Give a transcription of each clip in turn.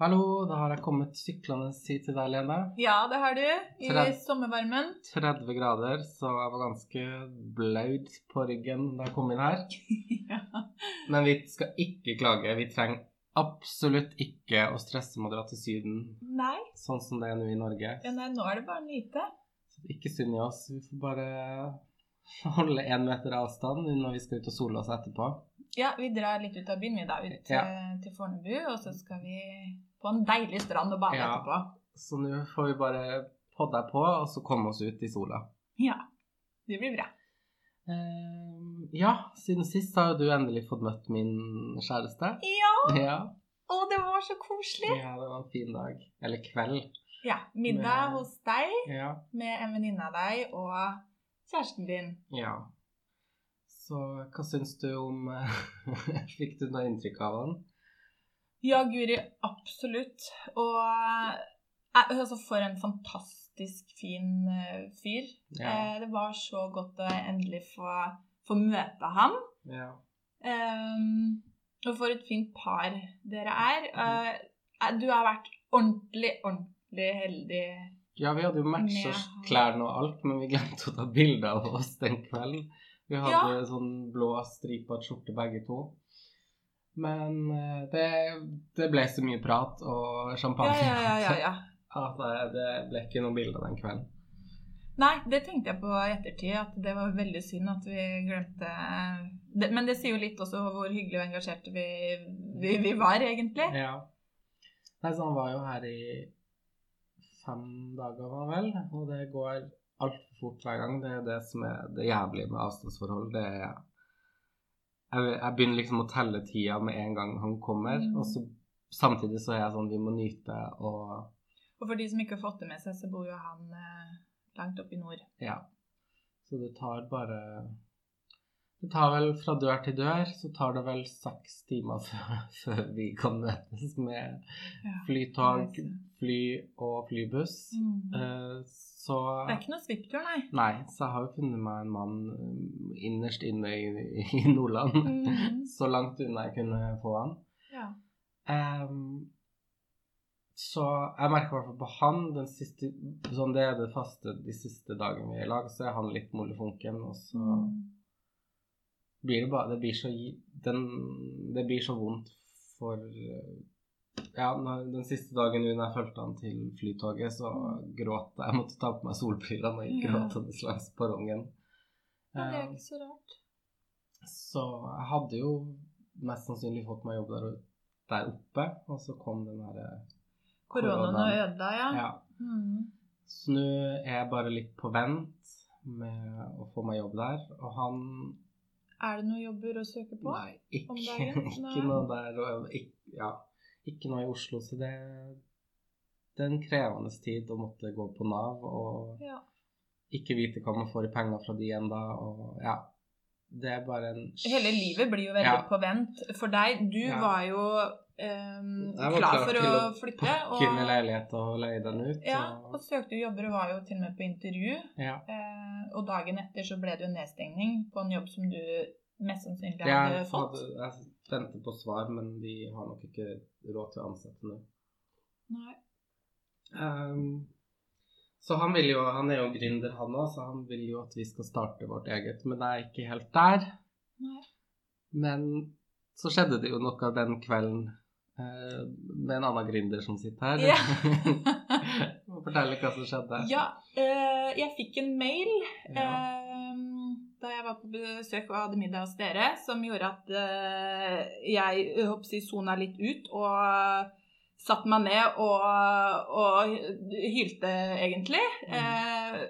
Hallo, da har jeg kommet syklende hit til deg, Lene. Ja, det har du. I 30, sommervarmen. 30 grader, så jeg var ganske blaut på ryggen da jeg kom inn her. ja. Men vi skal ikke klage. Vi trenger absolutt ikke å stresse med å dra til Syden, Nei, sånn som det er nå i Norge. ja, nei, nå er det bare å nyte. Ikke synd i oss. Vi får bare holde én meter avstand når vi skal ut og sole oss etterpå. Ja, vi drar litt ut av byen, vi da, ut Ja. eh, til Fornebu, og så skal vi på en deilig strand og bade Ja. etterpå. Så nå får vi bare podde på, og så komme oss ut i sola. Ja, det blir bra. Uh, ja, siden sist har jo du endelig fått møtt min kjæreste. Ja, Ja. å, det var så koselig. ja, det var en fin dag. Eller kveld. Ja, middag Med- hos deg Ja. med en venninne av deg og kjæresten din. ja. Så hva syns du om Fikk du noe inntrykk av han? Ja, Guri, absolutt. Og eh, altså, for en fantastisk fin eh, fyr. Ja. Eh, det var så godt å endelig få, få møte ham. ja. Um, og for et fint par dere er. Eh, du har vært ordentlig, ordentlig heldig. Ja, vi hadde jo matcha klærne og alt, men vi glemte å ta bilde av oss den kvelden. Vi hadde sånn blå stripa skjorte begge to. Men eh, det, det ble så mye prat og champagne ja, ja, ja, ja. at det- det ble ikke noe bilde den kvelden. Nei, det tenkte jeg på i ettertid, at det var veldig synd at vi glemte det, Men det sier jo litt også hvor hyggelig og engasjerte vi, vi, vi var, egentlig. Ja. Nei, så han var jo her i fem dager, var vel, og det går altfor fort hver gang. Det er det som er det jævlige med avstandsforhold. Det er jeg, jeg begynner liksom å telle tida med en gang han kommer, Mm. og så samtidig så er jeg sånn Vi må nyte og Og for de som ikke har fått det med seg, så bor jo han eh, langt oppe i nord. Ja. Så det tar bare Det tar vel fra dør til dør, så tar det vel seks timer før, vi kan møtes med flytog, fly og flybuss. Mm. Eh, Så Det er ikke noe svipptur, nei. Nei, så jeg har jo funnet meg en mann eh, innerst inne i, i Nordland. Mm. Så langt unna jeg kunne få han. Ja. Um, så jeg merker i hvert fall på han den siste sånn Det er det faste de siste dagene vi er i lag, så er han litt molefonken, og så Mm. Blir det bare Det blir så den, Det blir så vondt for eh, Ja, den siste dagen jeg fulgte han til flytoget, så gråt jeg. Jeg måtte ta på meg solbrillene og gikk gråtende langs perrongen. Ja, det er Ehm, ikke så rart. så jeg hadde jo mest sannsynlig fått meg jobb der, der oppe, og så kom den derre Koronaen og ødela, ja. Ja. Mm. Så nå er jeg bare litt på vent med å få meg jobb der, og han Er det noen jobber å søke på? Nei, ikke, ikke noe der, og ikke, ja, ikke noe i Oslo, så det, det er en krevende tid å måtte gå på Nav og Ja. ikke vite hva man får i penger fra de ennå, og ja. Det er bare en Hele livet blir jo veldig Ja. på vent for deg. Du var jo Jeg var klar klar for å å flytte. pakke leilighet og leie den ut. ja, og og, søkte jo jobber og var jo til og med på intervju. ja. Eh, og dagen etter så ble det jo nedstengning på en jobb som du mest sannsynlig Jeg, hadde fått. hadde, jeg venter på svar, men de har nok ikke råd til å ansette nå. Nei. Um, så han vil jo, han er jo gründer han òg, så han vil jo at vi skal starte vårt eget. Men det er ikke helt der. Nei. Men så skjedde det jo noe den kvelden med en annen gründer som sitter her. Ja. Fortell hva som skjedde. Ja, eh, jeg fikk en mail Ja. eh, da jeg var på besøk og hadde middag hos dere, som gjorde at eh, jeg hoppsi, sona litt ut og satte meg ned og, og hylte, egentlig. Mm. Eh,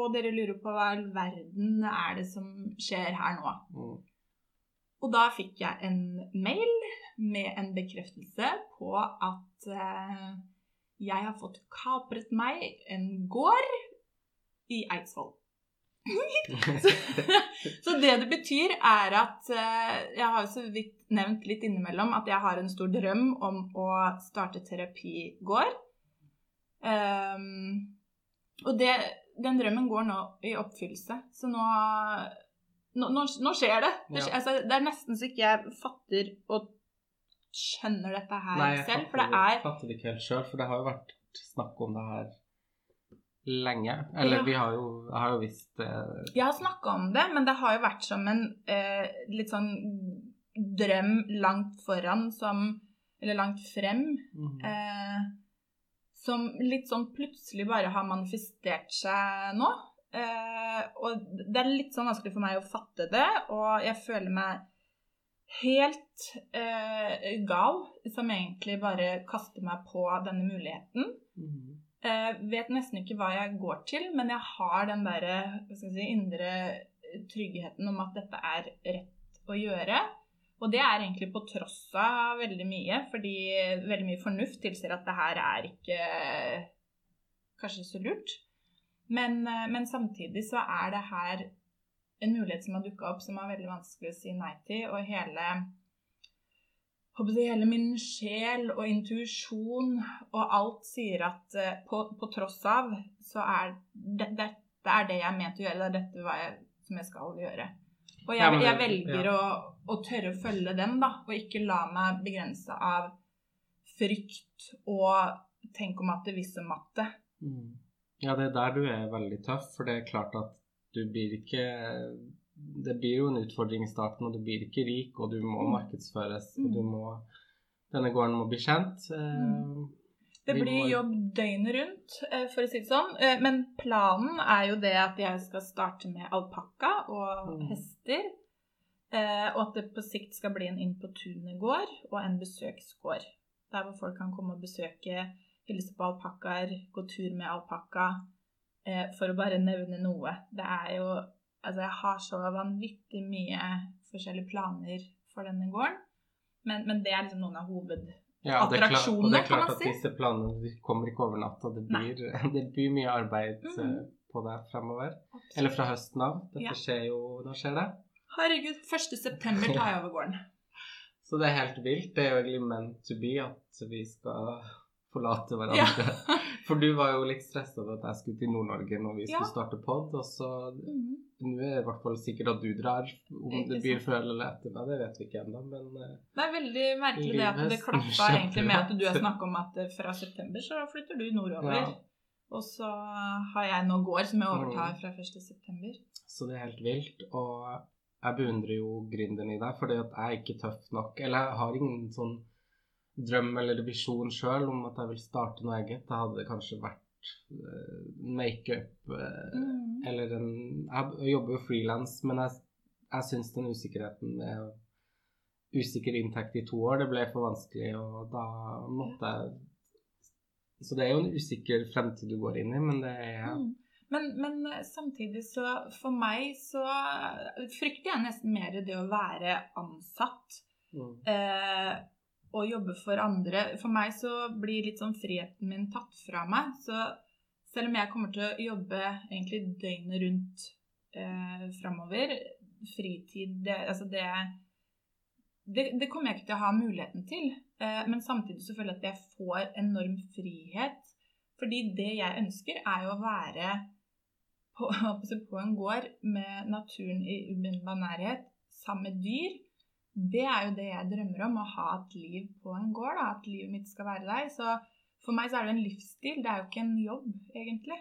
og dere lurer på hva i all verden er det som skjer her nå. Mm. Og da fikk jeg en mail med en bekreftelse på at eh, jeg har fått kapret meg en gård i Eidsvoll. Så det det betyr, er at eh, Jeg har jo så vidt nevnt litt innimellom at jeg har en stor drøm om å starte terapigård. Um, og det, den drømmen går nå i oppfyllelse. Så nå Nå, nå, nå skjer det. Det, Ja. altså, det er nesten så ikke jeg fatter og skjønner dette her Nei, jeg selv. For det er fatter det ikke helt sjøl, for det har jo vært snakk om det her lenge. Eller Ja. vi har jo, jeg har jo visst det Jeg har snakka om det, men det har jo vært som en eh, litt sånn drøm langt foran som Eller langt frem. Mhm. Eh, som litt sånn plutselig bare har manifestert seg nå. Eh, og det er litt sånn vanskelig for meg å fatte det, og jeg føler meg helt eh, gal som egentlig bare kaster meg på denne muligheten. Eh, vet nesten ikke hva jeg går til, men jeg har den derre si, indre tryggheten om at dette er rett å gjøre. Og det er egentlig på tross av veldig mye, fordi veldig mye fornuft tilsier at det her er ikke kanskje så lurt. Men, eh, men samtidig så er det her en mulighet som har dukka opp som er veldig vanskelig å si nei til, og hele hele min sjel og intuisjon og alt sier at eh, på, på tross av, så er det, det, det er det jeg er ment å gjøre. Det er dette hva jeg, som jeg skal gjøre. Og jeg, Ja, jeg velger å, å tørre å følge den, da, og ikke la meg begrense av frykt og tenk om at det visste matte. Mhm. Ja, det er der du er veldig tøff, for det er klart at du blir ikke Det blir jo en utfordring i starten, og du blir ikke rik, og du må Mm. markedsføres, og Mm. du må Denne gården må bli kjent. Eh, Mm. Det blir jobb døgnet rundt, eh, for å si det sånn. Eh, Men planen er jo det at jeg skal starte med alpakka og Mm. hester. Og at det på sikt skal bli en Inn på tunet-gård og en besøksgård. Der hvor folk kan komme og besøke, hilse på alpakkaer, gå tur med alpakka. eh, For å bare nevne noe. Det er jo Altså, jeg har så vanvittig mye forskjellige planer for denne gården. Men, men det er liksom noen av hovedattraksjonene, Ja, kan man si. og det er klart at disse planene kommer ikke over natta. Det blir, det blir mye arbeid mm -hmm. på det fremover. Eller fra høsten av. Dette Ja. skjer jo Når skjer det? Herregud, 1. september tar jeg over gården. Så det er helt vilt. Det er jo egentlig meant to be at vi skal forlate hverandre. Ja. For du var jo litt stressa over at jeg skulle til Nord-Norge når vi skulle Ja. starte pod, og så mm. Nå er det i hvert fall sikkert at du drar. Om det, det blir før eller etter meg, det vet vi ikke ennå, men eh, Det er veldig merkelig det at det klaffa egentlig med at du har snakka om at eh, fra september så flytter du nordover. Ja. Og så har jeg nå gård som jeg overtar Mm. fra 1. september. Så det er helt vilt. Og jeg beundrer jo gründeren i deg, fordi at jeg er ikke tøff nok. Eller jeg har ingen sånn drøm eller visjon sjøl om at jeg vil starte noe eget. Det hadde kanskje vært uh, makeup uh, Mm. eller en Jeg jobber jo frilans, men jeg, jeg syns den usikkerheten med usikker inntekt i to år, det ble for vanskelig, og da måtte jeg Så det er jo en usikker fremtid du går inn i, men det er Mm. Men, men eh, samtidig så For meg så frykter jeg nesten mer det å være ansatt. mm. eh, og jobbe for andre. For meg så blir litt sånn friheten min tatt fra meg. Så selv om jeg kommer til å jobbe egentlig døgnet rundt eh, framover, fritid det, Altså det, det Det kommer jeg ikke til å ha muligheten til. Eh, men samtidig så føler jeg at jeg får enorm frihet. Fordi det jeg ønsker, er jo å være på, på en gård med naturen i umiddelbar nærhet, sammen med dyr det er jo det jeg drømmer om, å ha et liv på en gård. Da, at livet mitt skal være der. Så for meg så er det en livsstil, det er jo ikke en jobb, egentlig.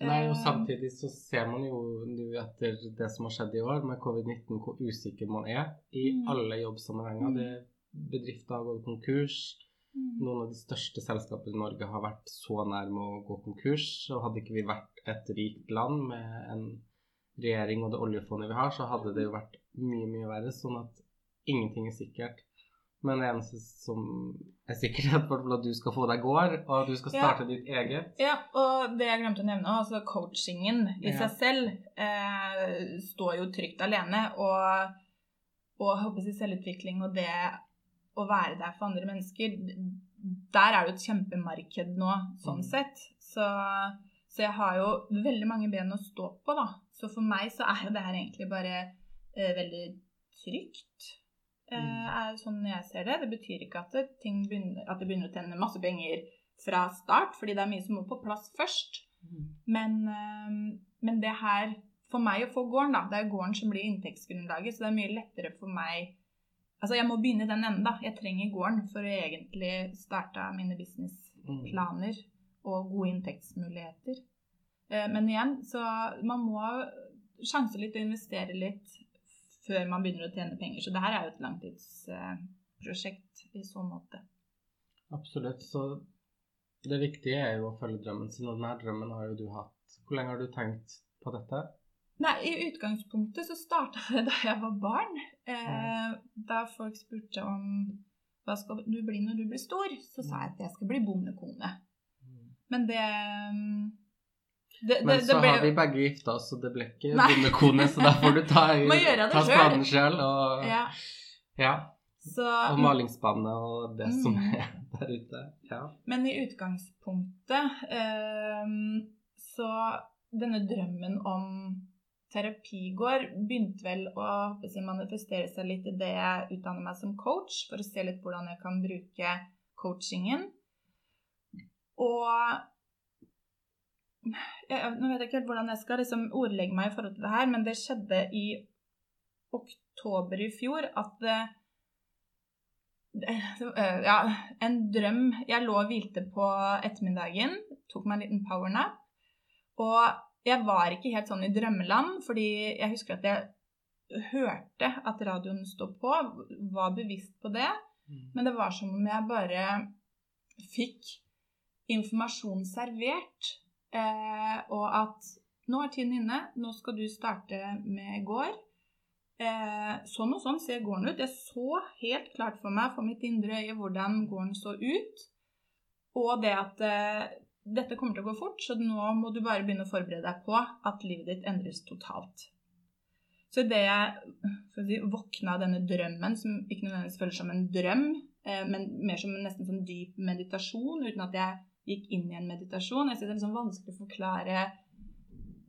Nei, og Eh, samtidig så ser man jo nå etter det som har skjedd i år med covid-19, hvor usikker man er i Mm. alle jobbsammenhenger. Mm. Det Bedrifter har gått konkurs. mm, Noen av de største selskapene i Norge har vært så nærme å gå konkurs. Og hadde ikke vi vært et rikt land med en regjering og det oljefondet vi har, så hadde det jo vært mye, mye verre. Sånn at ingenting er sikkert. Men det eneste som er sikkert, er at du skal få deg gård, og at du skal Ja. starte ditt eget. Ja, og det jeg glemte å nevne, altså coachingen i Ja. seg selv eh, står jo trygt alene. Og, og håper jeg, selvutvikling og det å være der for andre mennesker, der er det jo et kjempemarked nå, sånn Mm. sett. Så, så jeg har jo veldig mange ben å stå på, da. Så for meg så er jo det her egentlig bare eh, veldig trygt. Eh, Mm. er sånn jeg ser det. Det betyr ikke at det, ting begynner, at det begynner å tjene masse penger fra start, fordi det er mye som må på plass først. Men, eh, men det her For meg å få gården, da. Det er gården som blir inntektsgrunnlaget, så det er mye lettere for meg Altså, jeg må begynne den enden, da. Jeg trenger gården for å egentlig starte mine Mm. businessplaner og gode inntektsmuligheter. Eh, Men igjen, så man må sjanse litt og investere litt før man begynner å tjene penger. Så det her er jo et langtidsprosjekt i så måte. Absolutt. Så det viktige er jo å følge drømmen sin, og denne drømmen har jo du hatt. Hvor lenge har du tenkt på dette? Nei, i utgangspunktet så starta det da jeg var barn. Eh, da folk spurte om hva skal du bli når du blir stor, så sa jeg at jeg skal bli bondekone. Men det mm, det, Men det, så ble, har vi begge gifta oss, så det ble ikke bondekone, så da får du ta, ta selv. spaden sjøl. Og, ja. ja, så, og malingsspannet og det som Mm. er der ute. Ja. Men i utgangspunktet ehm, så denne drømmen om terapigård begynte vel å manifestere seg litt i det jeg utdanner meg som coach, for å se litt hvordan jeg kan bruke coachingen. Og jeg, Nå vet jeg ikke helt hvordan jeg skal liksom ordlegge meg i forhold til det her, men det skjedde i oktober i fjor at det, det, øh, ja, en drøm Jeg lå og hvilte på ettermiddagen, tok meg en liten powernap. Og jeg var ikke helt sånn i drømmeland, fordi jeg husker at jeg hørte at radioen sto på, var bevisst på det. Men det var som om jeg bare fikk informasjon servert. Eh, og at nå er tiden inne, nå skal du starte med gård. Eh, sånn og sånn ser gården ut. Jeg så helt klart for meg for mitt indre øye hvordan gården så ut. Og det at eh, dette kommer til å gå fort, så nå må du bare begynne å forberede deg på at livet ditt endres totalt. Så idet jeg si, våkna denne drømmen, som ikke nødvendigvis føles som en drøm, eh, men mer som en nesten sånn dyp meditasjon, uten at jeg gikk inn i en meditasjon Jeg synes det er liksom vanskelig å forklare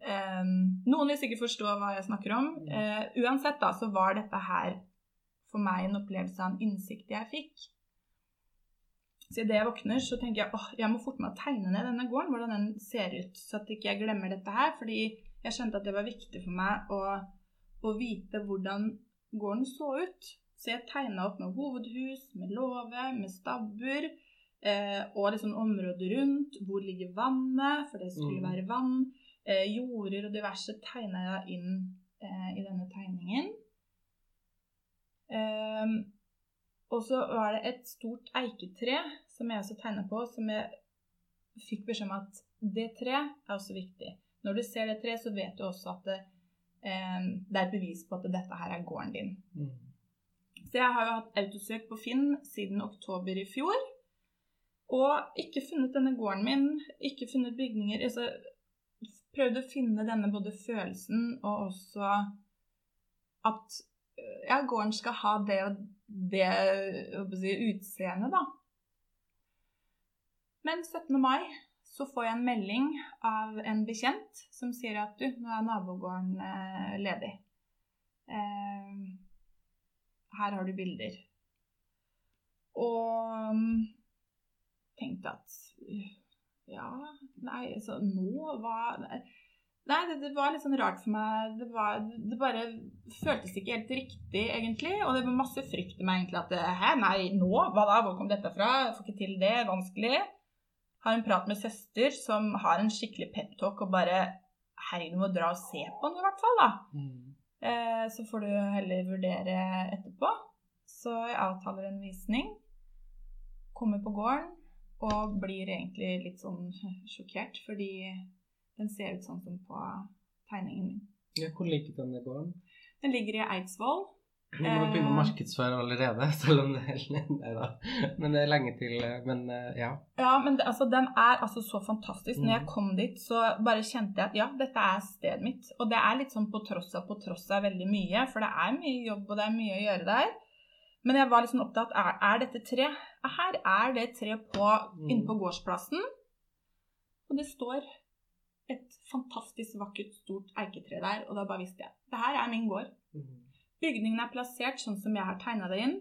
um, Noen vil sikkert forstå hva jeg snakker om. Uh, uansett, da, så var dette her for meg en opplevelse av en innsikt jeg fikk. Så idet jeg våkner, så tenker jeg åh, jeg må forte meg å tegne ned denne gården, hvordan den ser ut, så at ikke jeg glemmer dette her. Fordi jeg skjønte at det var viktig for meg å, å vite hvordan gården så ut. Så jeg tegna opp med hovedhus, med låve, med stabbur. Eh, og liksom området rundt. Hvor ligger vannet? For det skulle Mm. være vann. Eh, jorder og diverse tegna jeg inn eh, i denne tegningen. Ehm, og så var det et stort eiketre som jeg også tegna på, som jeg fikk beskjed om at det treet er også viktig. Når du ser det treet, så vet du også at det, eh, det er et bevis på at dette her er gården din. Mm. Så jeg har jo hatt autosøk på Finn siden oktober i fjor. Og ikke funnet denne gården min, ikke funnet bygninger. Altså prøvd å finne denne både følelsen og også at øh, ja, gården skal ha det og det si, utseendet, da. Men 17. mai så får jeg en melding av en bekjent som sier at du, nå er nabogården eh, ledig. Eh, her har du bilder. Og tenkte at ja, nei, så nå hva Nei, det, det var litt sånn rart for meg. Det, var, det bare føltes ikke helt riktig, egentlig. Og det var masse frykt i meg, egentlig. At hæ, nei, nå? Hva da? Hvor kom dette fra? Jeg får ikke til det. Vanskelig. Har en prat med søster som har en skikkelig peptalk og bare Herregud, du må dra og se på den, i hvert fall, da. Mm. Eh, så får du heller vurdere etterpå. Så jeg avtaler en visning. Kommer på gården og blir egentlig litt sånn sjokkert, fordi den ser ut sånn som på tegningen min. Ja, hvor ligger denne gården? Den ligger i Eidsvoll. Vi må begynne å Eh. markedsføre allerede, selv om det er Nei da. Men det er lenge til. Men eh, ja. Ja, men det, altså, den er altså så fantastisk. Når jeg Mhm. kom dit, så bare kjente jeg at ja, dette er stedet mitt. Og det er litt sånn på tross av på tross av veldig mye, for det er mye jobb og det er mye å gjøre der. Men jeg var liksom opptatt er, er dette tre? Her er det tre på, inne på gårdsplassen. Og det står et fantastisk vakkert, stort eiketre der, og da bare visste jeg det her er min gård. Mm. Bygningen er plassert sånn som jeg har tegna det inn.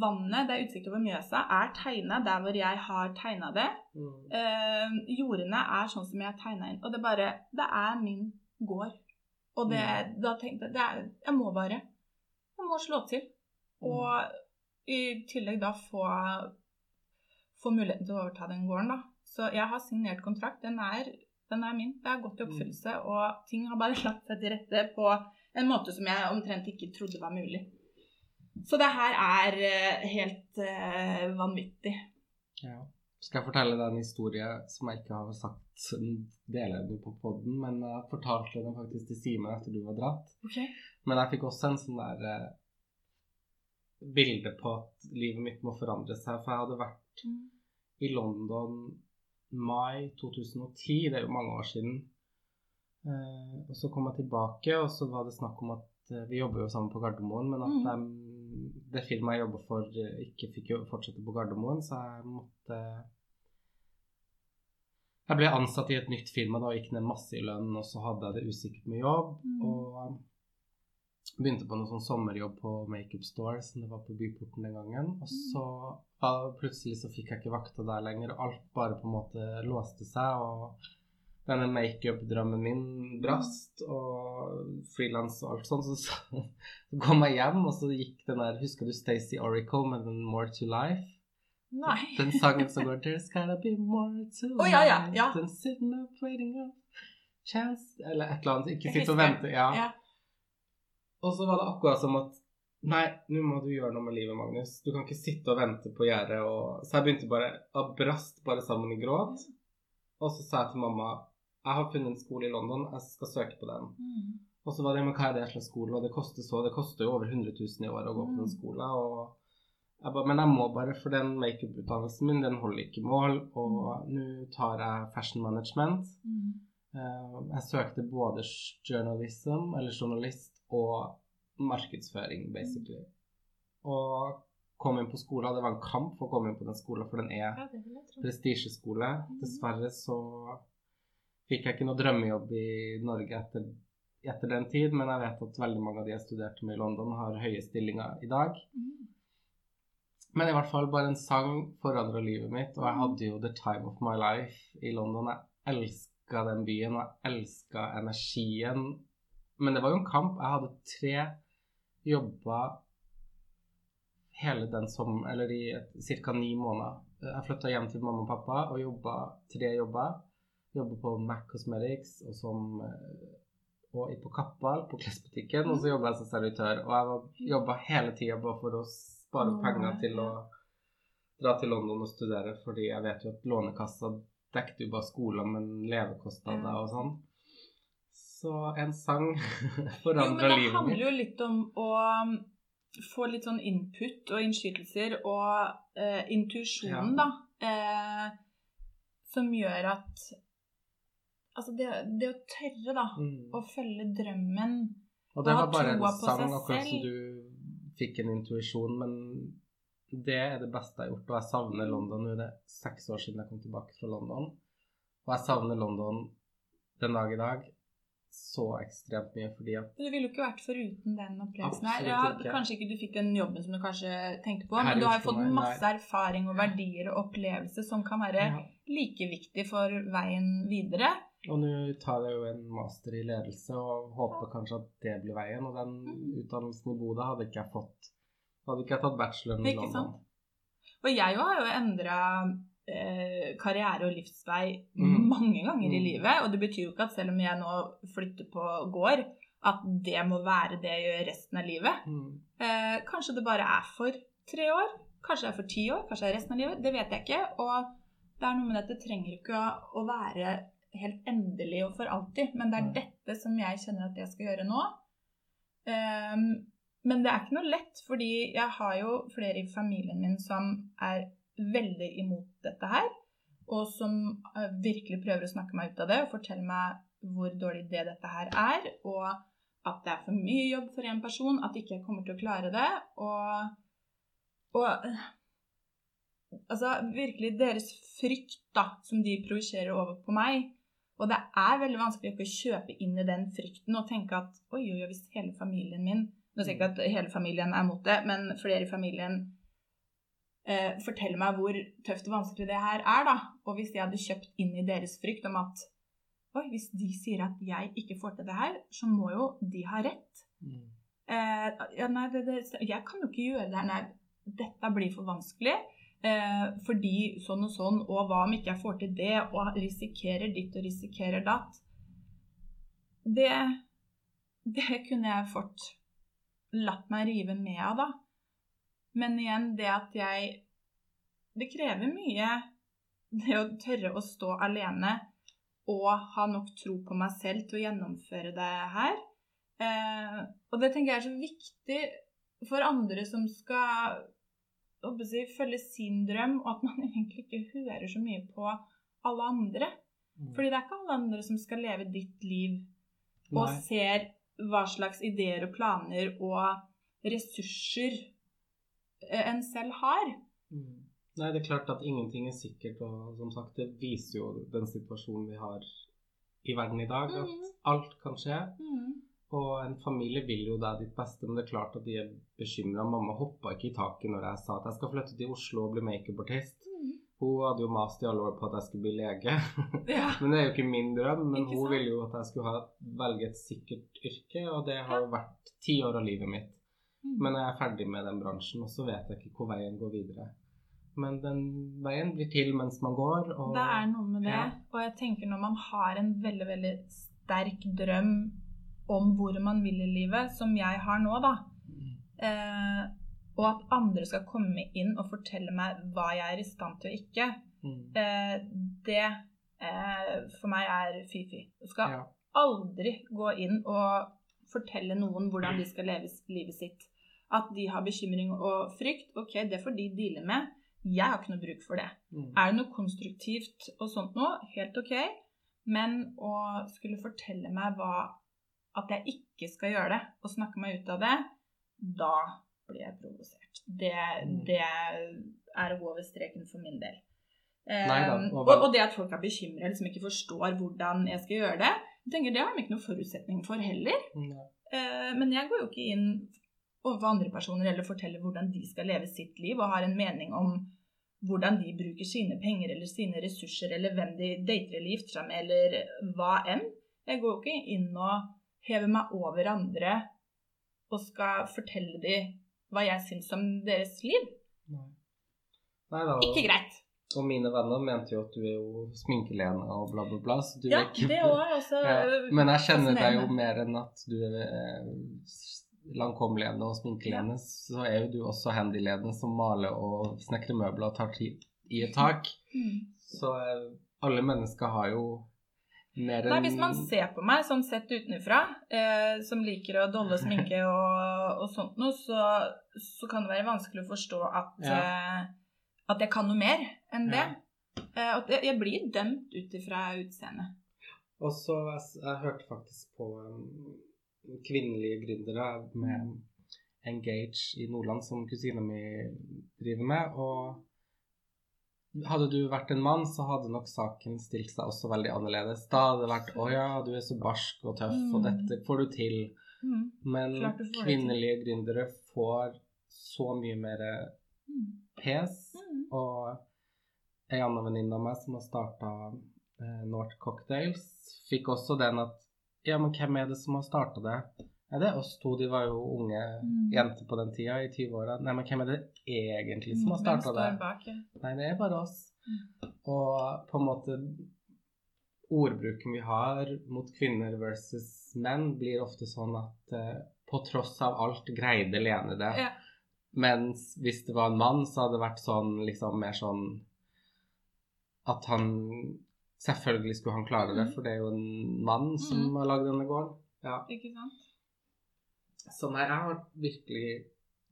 Vannet, det er utsikt over Mjøsa, er tegna der hvor jeg har tegna det. Mm. Eh, jordene er sånn som jeg har tegna inn. Og det bare Det er min gård. Og det, da tenkte jeg det er, Jeg må bare Jeg må slå til. Og i tillegg da få, få muligheten til å overta den gården, da. Så jeg har signert kontrakt. Den er, den er min. Det er gått i oppfyllelse. Og ting har bare lagt seg til rette på en måte som jeg omtrent ikke trodde var mulig. Så det her er eh, helt uh, vanvittig. Ja. Skal jeg fortelle deg en historie som jeg ikke har sagt deler den på poden, men jeg fortalte den faktisk til Simen etter du var dratt. Okay. Men jeg fikk også en sånn der eh, bilde på at livet mitt må forandre seg. For jeg hadde vært Mm. i London mai 2010, det er jo mange år siden. Eh, og så kom jeg tilbake, og så var det snakk om at eh, vi jobber jo sammen på Gardermoen, men at mm. jeg, det firmaet jeg jobber for, eh, ikke fikk jo fortsette på Gardermoen, så jeg måtte Jeg ble ansatt i et nytt firma da og gikk ned masse i lønn, og så hadde jeg det usikkert med jobb. Mm. Og begynte på noe sånn sommerjobb på Makeup Store, som det var på Byporten den gangen. Og så ja, plutselig så fikk jeg ikke vakta der lenger, og alt bare på en måte låste seg. og denne makeup-drømmen min brast, og frilans og alt sånt. Så, så, så kom jeg hjem, og så gikk den der Husker du Stacey Oracle med den More to Life? Nei. Den sangen som går There's gotta be more to oh, ja, ja, ja. than sitting up waiting up chance Eller et eller annet. Ikke sitt og vente. Ja. Og så var det akkurat som at Nei, nå må du gjøre noe med livet, Magnus. Du kan ikke sitte og vente på gjerdet. Og... Så jeg begynte bare Jeg brast bare sammen i gråt. Og så sa jeg til mamma jeg har funnet en skole i London, jeg skal søke på den. Mm. Og så var det men hva er det slags skole, og det koster så, det koster jo over 100 000 i året å gå på den Mm. skolen. og jeg ba, Men jeg må bare, for den makeup-utdannelsen min, den holder ikke mål. Og nå tar jeg fashion management. Mm. Eh, Jeg søkte både journalism, eller journalist, og markedsføring, basically. Og kom inn på skolen. Det var en kamp for å komme inn på den skolen, for den er Ja, prestisjeskole. Dessverre så fikk jeg ikke noe drømmejobb i Norge etter, etter den tid, men jeg vet at veldig mange av de jeg studerte med i London, har høye stillinger i dag. Mm. Men i hvert fall bare en sang forandra livet mitt, og jeg hadde jo the time of my life i London. Jeg elska den byen, og jeg elska energien. Men det var jo en kamp. Jeg hadde tre jobber hele den som Eller i ca. ni måneder. Jeg flytta hjem til mamma og pappa og jobba tre jobber. Jobba på Mac Cosmetics og som eh, og på Kappal, på klesbutikken, og så jobba jeg som servitør. Og jeg jobba hele tida bare for å spare penger til å dra til London og studere, fordi jeg vet jo at Lånekassa dekket jo bare skoler, men levekostnader og sånn. Så en sang forandra livet mitt. Jo, men det handler jo litt om å um, få litt sånn input og innskytelser og eh, intuisjonen, da. Eh, som gjør at Altså, det, det å tørre, da, Mm. å følge drømmen Og det og ha var bare en sang, akkurat som du fikk en intuisjon, men det er det beste jeg har gjort, og jeg savner London. Nå er det seks år siden jeg kom tilbake fra London, og jeg savner London den dag i dag så ekstremt mye fordi at Du ville jo ikke vært foruten den opplevelsen her. Ja, kanskje ikke du fikk den jobben som du kanskje tenkte på, men du har jo fått masse erfaring og verdier og opplevelser som kan være ja. like viktig for veien videre. Og nå tar jeg jo en master i ledelse og håper kanskje at det blir veien. Og den Mm. utdannelsen i Bodø hadde ikke jeg fått. Hadde ikke jeg tatt bacheloren i London. Og jeg har jo endra eh, karriere og livsvei Mm. mange ganger i Mm. livet. Og det betyr jo ikke at selv om jeg nå flytter på gård, at det må være det jeg gjør resten av livet. Mm. Eh, kanskje det bare er for tre år, kanskje det er for ti år, kanskje det er resten av livet. Det vet jeg ikke. Og det er noe med at det trenger ikke å, være helt endelig og for alltid, men det er Nei. dette som jeg kjenner at jeg skal gjøre nå. Ehm, men det er ikke noe lett, fordi jeg har jo flere i familien min som er veldig imot dette her, og som eh, virkelig prøver å snakke meg ut av det og fortelle meg hvor dårlig det dette her er, og at det er for mye jobb for en person, at ikke jeg kommer til å klare det, og, og eh, Altså, virkelig deres frykt, da, som de projiserer over på meg. Og det er veldig vanskelig å ikke kjøpe inn i den frykten og tenke at oi, oi, hvis hele familien min Nå sier jeg ikke at hele familien er mot det, men flere i familien eh, forteller meg hvor tøft og vanskelig det her er, da. Og hvis jeg hadde kjøpt inn i deres frykt om at oi, hvis de sier at jeg ikke får til det her, så må jo de ha rett. Mm. Eh, ja, nei, det, det, jeg kan jo ikke gjøre det her. Nei, dette blir for vanskelig. Eh, fordi sånn og sånn, og hva om ikke jeg får til det, og risikerer ditt og risikerer datt. Det, det kunne jeg fort latt meg rive med av, da. Men igjen, det at jeg Det krever mye, det å tørre å stå alene og ha nok tro på meg selv til å gjennomføre det her. Eh, og det tenker jeg er så viktig for andre som skal si, følge sin drøm, og at man egentlig ikke hører så mye på alle andre. Mm. Fordi det er ikke alle andre som skal leve ditt liv og Nei. ser hva slags ideer og planer og ressurser eh, en selv har. Mm. Nei, det er klart at ingenting er sikkert, og som sagt, det viser jo den situasjonen vi har i verden i dag, at mm. alt kan skje. Mm. Og en familie vil jo deg ditt beste, men det er klart at de er bekymra. Mamma hoppa ikke i taket når jeg sa at jeg skal flytte til Oslo og bli makeupartist. Hun hadde jo mast i alle år på at jeg skulle bli lege. Ja. men det er jo ikke min drøm. Men hun ville jo at jeg skulle ha, velge et sikkert yrke, og det har jo vært ti år av livet mitt. Mm. Men jeg er ferdig med den bransjen, og så vet jeg ikke hvor veien går videre. Men den veien blir til mens man går. Og, det er noe med det. Ja. Og jeg tenker når man har en veldig, veldig sterk drøm om hvor man vil i livet, som jeg har nå, da, mm. eh, og at andre skal komme inn og fortelle meg hva jeg er i stand til og ikke, mm. eh, det eh, for meg er fy-fy. Du skal ja. aldri gå inn og fortelle noen hvordan de skal leve livet sitt. At de har bekymring og frykt, ok, det får de deale med. Jeg har ikke noe bruk for det. Mm. Er det noe konstruktivt og sånt noe, helt ok. Men å skulle fortelle meg hva, at jeg ikke skal gjøre det, og snakke meg ut av det, da blir jeg provosert. Det, mm. det er over streken for min del. Um, og, og, det at folk er bekymra, liksom ikke forstår hvordan jeg skal gjøre det, jeg tenker det har de ikke noen forutsetning for heller. Uh, men jeg går jo ikke inn overfor andre personer eller forteller hvordan de skal leve sitt liv, og har en mening om hvordan de bruker sine penger eller sine ressurser, eller hvem de dater eller gifter seg med, eller hva enn. Jeg går jo ikke inn og hever meg over andre og skal fortelle dem hva jeg syns om deres liv. Nei. Nei da, ikke greit. Og mine venner mente jo at du er jo sminkelene og bla, bla, bla. Så du ja, ikke, det også, også ja. Men jeg kjenner deg jo mer enn at du er eh, og og Ja. så er jo du også handyleden som maler og snekrer møbler og tar tid i et tak. Mm. Så eh, alle mennesker har jo mer enn Nei, Hvis man ser på meg sånn sett utenfra, eh, som liker å dolle sminke og, og sånt noe, så, så, kan det være vanskelig å forstå at, ja. eh, at jeg kan noe mer enn det. Ja. Eh, at jeg, jeg, blir dømt ut ifra utseendet. Og så jeg, jeg hørte faktisk på um, kvinnelige gründere med Engage i Nordland, som kusina mi driver med. Og hadde du vært en mann, så hadde nok saken stilt seg også veldig annerledes. Da hadde det vært 'Å ja, du er så barsk og tøff, og mm. dette får du til'. Mm. Men kvinnelige gründere får så mye mer mm. pes. Mm. Og ei anna venninne av meg som har starta eh, North Cocktails, fikk også den at ja, men hvem er det som har starta det? Er det er oss to? De var jo unge mm. jenter på den tida, i 20-åra. Nei, men hvem er det egentlig som har starta det? Bak, ja. Nei, det er bare oss. Mm. Og på en måte Ordbruken vi har mot kvinner versus menn, blir ofte sånn at eh, på tross av alt greide Lene det. Ja. Mens hvis det var en mann, så hadde det vært sånn liksom mer sånn at han Selvfølgelig skulle han klare det, mm. for det er jo en mann som mm. har lagd denne gården. Ja. Ikke sant? Så nei, jeg har virkelig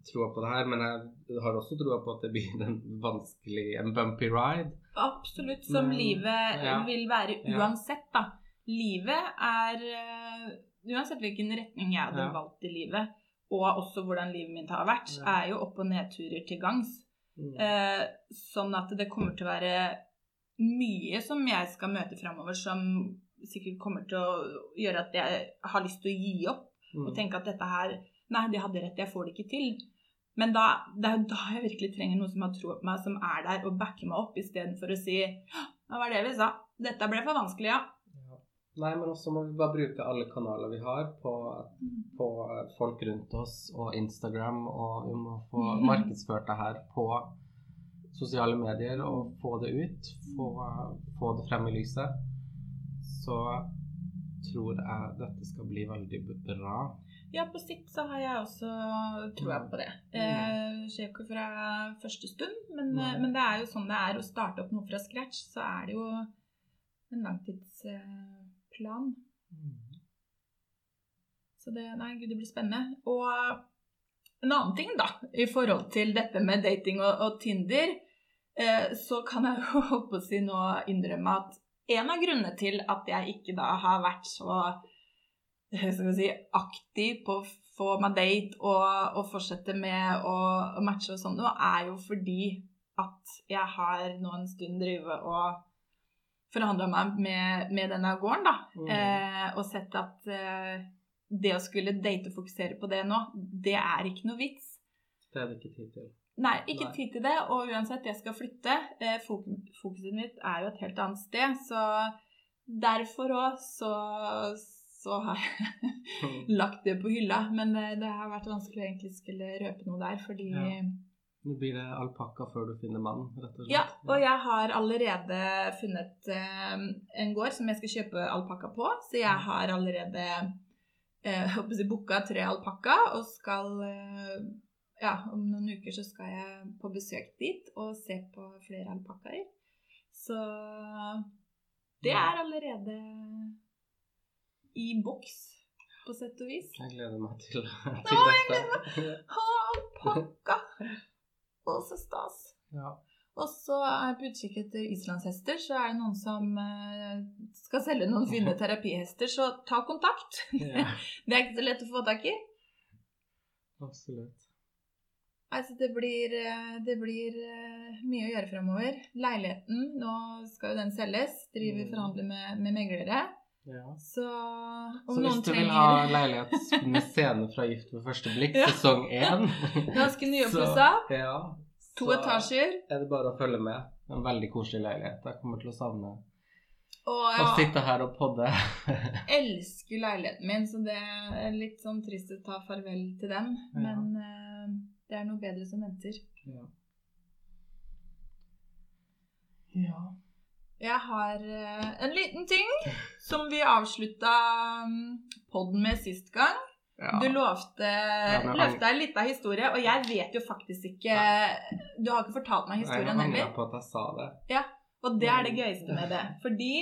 troa på det her, men jeg har også troa på at det blir en vanskelig, en bumpy ride. Absolutt, som men, livet ja. vil være uansett, da. Livet er uh, Uansett hvilken retning jeg hadde ja. valgt i livet, og også hvordan livet mitt har vært, ja. er jo opp- og nedturer til gangs. Mm. Eh, sånn at det kommer til å være mye som jeg skal møte framover, som sikkert kommer til å gjøre at jeg har lyst til å gi opp. Mm. Og tenke at dette her Nei, de hadde rett, jeg får det ikke til. Men da, det er jo da jeg virkelig trenger noen som har tro på meg, som er der og backer meg opp, istedenfor å si Hva var det vi sa. Dette ble for vanskelig, ja. ja. Nei, men også må vi bare bruke alle kanaler vi har på, på eh, folk rundt oss og Instagram, og vi må få markedsført det her på sosiale medier og få det ut. Få, få det frem i lyset. Så tror jeg dette skal bli veldig bra. Ja, på sikt så har jeg også troa på det. Det skjer jo ikke fra første stund, men, men det er jo sånn det er å starte opp noe fra scratch. Så er det jo en langtidsplan. Så det, nei, gud, det blir spennende. Og en annen ting, da, i forhold til dette med dating og, og Tinder, eh, så kan jeg jo holdt på å si nå innrømme at en av grunnene til at jeg ikke da har vært så skal vi si, aktiv på å få meg date og, og fortsette med å, å matche og sånn noe, er jo fordi at jeg har nå en stund drevet og forhandla meg med, med denne gården, da. Mm. Eh, og sett at eh, det å skulle date og fokusere på det nå, det er ikke noe vits. Det er det ikke tid til. Nei, ikke Nei. tid til det. Og uansett, jeg skal flytte. Eh, fokuset mitt er jo et helt annet sted. Så derfor òg så, så har jeg lagt det på hylla. Men det, det har vært vanskelig å egentlig skulle røpe noe der, fordi Ja. Nå blir det alpakka før du finner mann, rett og slett. Ja, og jeg har allerede funnet eh, en gård som jeg skal kjøpe alpakka på. Så jeg har allerede eh, booka tre alpakka og skal eh, Ja, om noen uker så skal jeg på besøk dit og se på flere alpakkaer. Så det er allerede i boks, på sett og vis. Jeg gleder meg til, til jeg dette. Ha, alpakka! Å, så stas. Ja. Og så er jeg på utkikk etter islandshester, så er det noen som eh, skal selge noen fine terapihester, så ta kontakt. ja, Det er ikke så lett å få tak i. absolutt. Altså, det blir, eh, det blir eh, mye å gjøre framover. Leiligheten, nå skal jo den selges. Driver Mm. forhandler med, med meglere. Ja. Så om Så hvis noen du vil ha leilighet med scene fra Gift ved første blikk, Ja. sesong én Ganske så- nyoppussa. Ja, To så etasjer. er det bare å følge med. En veldig koselig leilighet. Jeg kommer til å savne Og å sitte her og podde. elsker leiligheten min, så det er litt sånn trist å ta farvel til den. Ja. Men eh, det er noe bedre som venter. Ja. ja. Jeg har eh, en liten ting som vi avslutta podden med sist gang. ja. Du lovte, men- lovte ei lita historie, og jeg vet jo faktisk ikke Du har ikke fortalt meg Jeg historien angrer heller. på at jeg sa det. Ja, Og det er det gøyeste med det. Fordi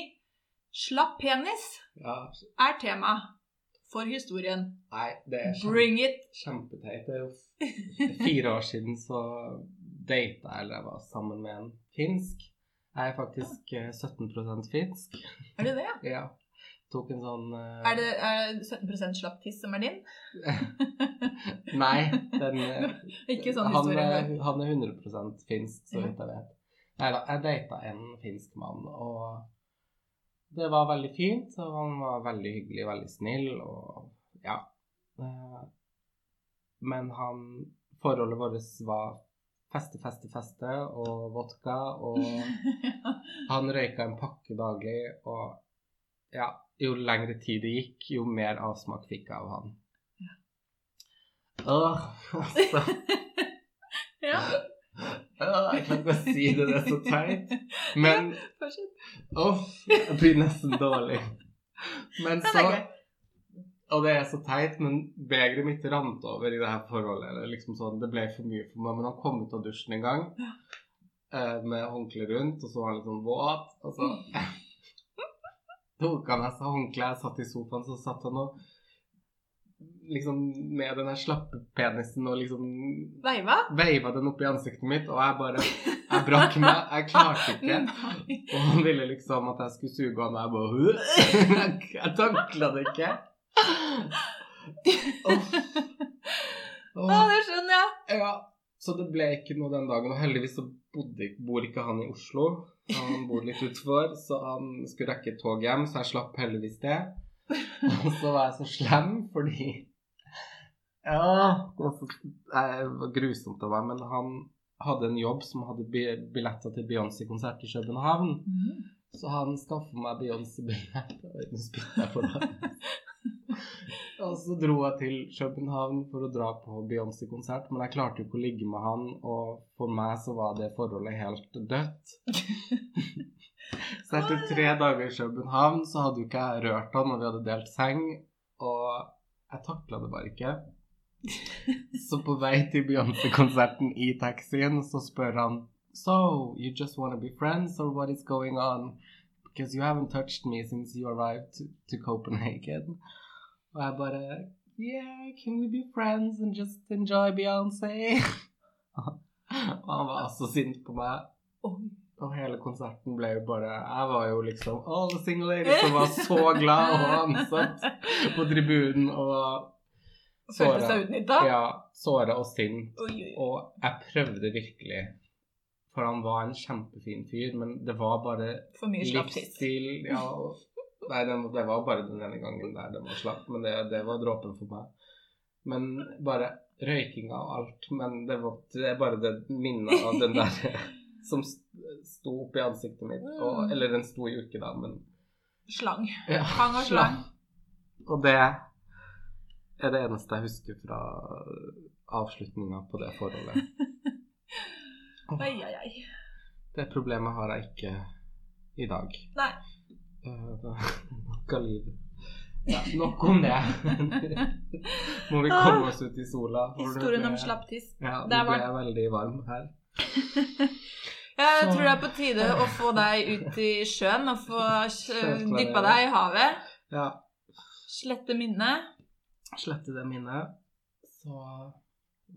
slapp penis Ja. er tema for historien. Nei, det er Bring it! kjempeteit. Det er jo fire år siden så data jeg, eller jeg var sammen med en finsk. Jeg er faktisk eh, 17% finsk. Er det det? Ja. Tok en sånn uh... Er det er det 17 slapp tiss som er din? Nei, den eh, Ikke sånn han, historie. er, han er 100% finsk, så Ja. vidt jeg vet. Nei da, jeg data en finsk mann, og det var veldig fint. Og han var veldig hyggelig, veldig snill, og ja. Eh, Men han Forholdet vårt var feste, feste, feste og vodka, og han røyka en pakke daglig, og ja, jo lengre tid det gikk, jo mer avsmak fikk jeg av han. Åh, altså. ja, jeg kan ikke si det, det er så teit. Men Uff. jeg blir nesten dårlig. Men så. Og det er så teit, men begeret mitt rant over i det her forholdet. Eller liksom sånn, Det ble for mye for meg. Men han kom ut av dusjen en gang eh, med håndkle rundt, og så var han litt sånn våt. Og så tok han av seg håndkleet, satt i sofaen, så satt han og liksom med den her slappe penisen og liksom Veiva? veiva den opp i ansiktet mitt, og jeg bare Jeg brakk meg. Jeg klarte ikke. Og han ville liksom at jeg skulle suge og jeg bare Jeg, jeg takla det ikke. ja, det skjønner jeg. ja. Så det ble ikke noe den dagen. Og heldigvis så bodde, bor ikke han i Oslo. Han bor litt utfor, så han skulle rekke et tog hjem, så jeg slapp heldigvis det. Og så var jeg så slem fordi Ja, det var, grusomt av meg, men han hadde en jobb som hadde billetter til Beyoncé-konsert i København. Mm. Så han skaffa meg Beyoncé-billett. Nå spytter jeg på deg. Og så dro jeg til København for å dra på Beyoncé-konsert, men jeg klarte jo ikke å ligge med han, og for meg så var det forholdet helt dødt. Så etter tre dager i København så hadde jo ikke jeg rørt han, og vi hadde delt seng, og jeg takla det bare ikke. Så på vei til Beyoncé-konserten i taxien så spør han So, you just want to be friends, or what is going on? Because you haven't touched me since you arrived to, to Copenhagen. Og jeg bare Yeah, can we be friends and just enjoy Beyoncé? og han var så sint på meg. Og hele konserten ble jo bare Jeg var jo liksom All the single ladies som var så glad, og han satt på tribunen og Følte seg utnytta? Ja, såra og sint. Oi, oi. Og jeg prøvde virkelig. For han var en kjempefin fyr, men det var bare For mye livsstil. Ja, og, nei, det, det var bare den ene gangen der det var slapp, men det, det var dråpen for meg. Men bare røykinga og alt. Men det, var, det er bare det minnet av den der som sto opp i ansiktet mitt. Og, Mm. eller den sto i uke, da, men Slang. ja, Hang og slang. Og det er det eneste jeg husker fra avslutninga på det forholdet. Oi, oi, oi. Det problemet har jeg ikke i dag. Nei. Eh, Nok av livet. Ja, nok om det. Må vi komme oss ut i sola. Historien om ble- slapp tiss. Ja, Det nå ble jeg veldig varm her. Jeg tror det er på tide å få deg ut i sjøen og få dyppa deg i havet. Ja, Slette minnet. Slette det minnet. Så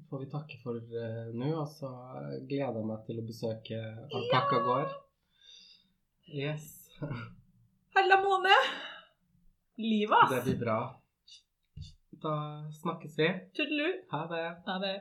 får vi takke for uh, nå, og så gleder jeg meg til å besøke Alpakka gård. Yes. Hella måne. Livet, Det blir bra. Da snakkes vi. Tudelu. Ha det. Ha det.